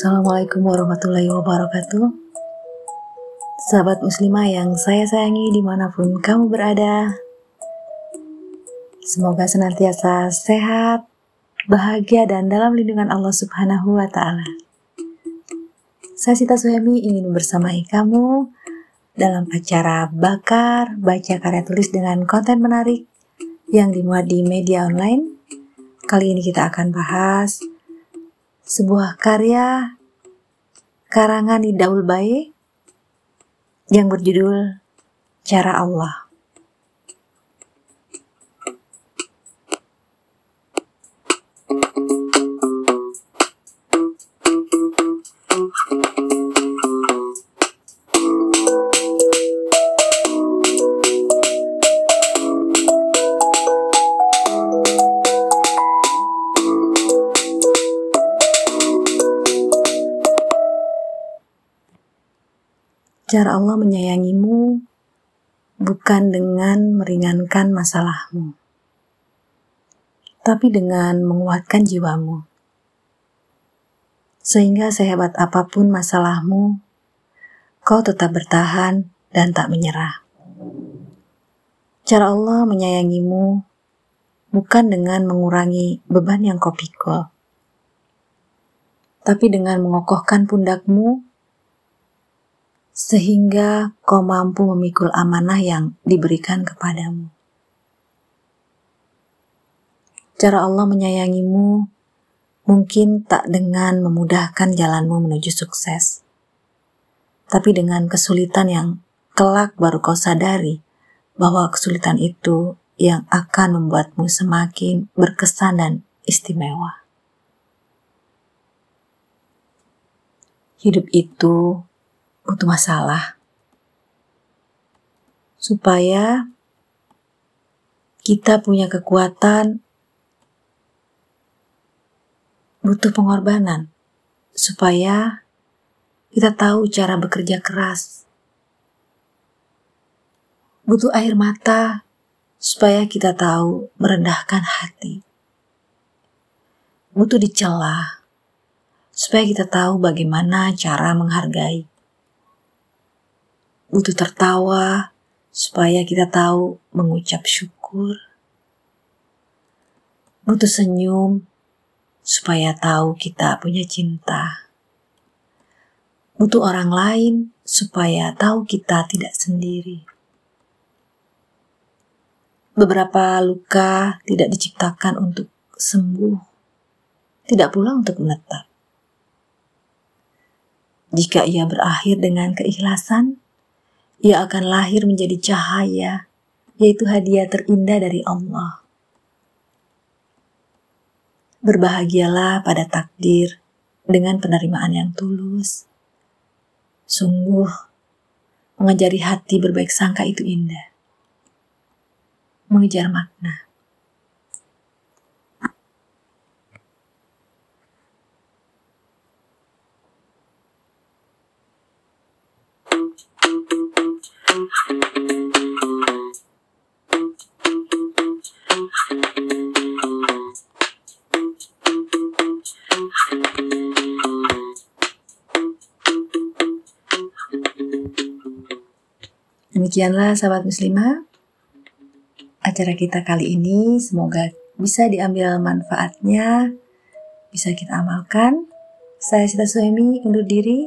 Assalamualaikum warahmatullahi wabarakatuh. Sahabat muslimah yang saya sayangi di mana pun kamu berada Semoga senantiasa sehat, bahagia dan dalam lindungan Allah subhanahu wa ta'ala. Saya Sita Suhemi ingin bersamai kamu dalam acara Bakar Baca Karya Tulis dengan konten menarik yang dimuat di media online. Kali ini kita akan bahas sebuah karya karangan Daul Bae yang berjudul Cara Allah. Cara Allah menyayangimu bukan dengan meringankan masalahmu, tapi dengan menguatkan jiwamu. Sehingga sehebat apa pun masalahmu, kau tetap bertahan dan tak menyerah. Cara Allah menyayangimu bukan dengan mengurangi beban yang kau pikul, tapi dengan mengokohkan pundakmu sehingga kau mampu memikul amanah yang diberikan kepadamu. Cara Allah menyayangimu mungkin tak dengan memudahkan jalanmu menuju sukses, tapi dengan kesulitan yang kelak baru kau sadari bahwa kesulitan itu yang akan membuatmu semakin berkesan dan istimewa. Hidup itu butuh masalah. Supaya kita punya kekuatan butuh pengorbanan. Supaya kita tahu cara bekerja keras. Butuh air mata supaya kita tahu merendahkan hati. Butuh dicela supaya kita tahu bagaimana cara menghargai butuh tertawa supaya kita tahu mengucap syukur. Butuh senyum supaya tahu kita punya cinta. Butuh orang lain supaya tahu kita tidak sendiri. Beberapa luka tidak diciptakan untuk sembuh, tidak pula untuk menetap. Jika ia berakhir dengan keikhlasan, ia akan lahir menjadi cahaya, yaitu hadiah terindah dari Allah. Berbahagialah pada takdir dengan penerimaan yang tulus. Sungguh, mengajari hati berbaik sangka itu indah. Mengejar makna. Demikianlah sahabat muslimah acara kita kali ini. Semoga bisa diambil manfaatnya bisa kita amalkan. Saya Sita Suhemi undur diri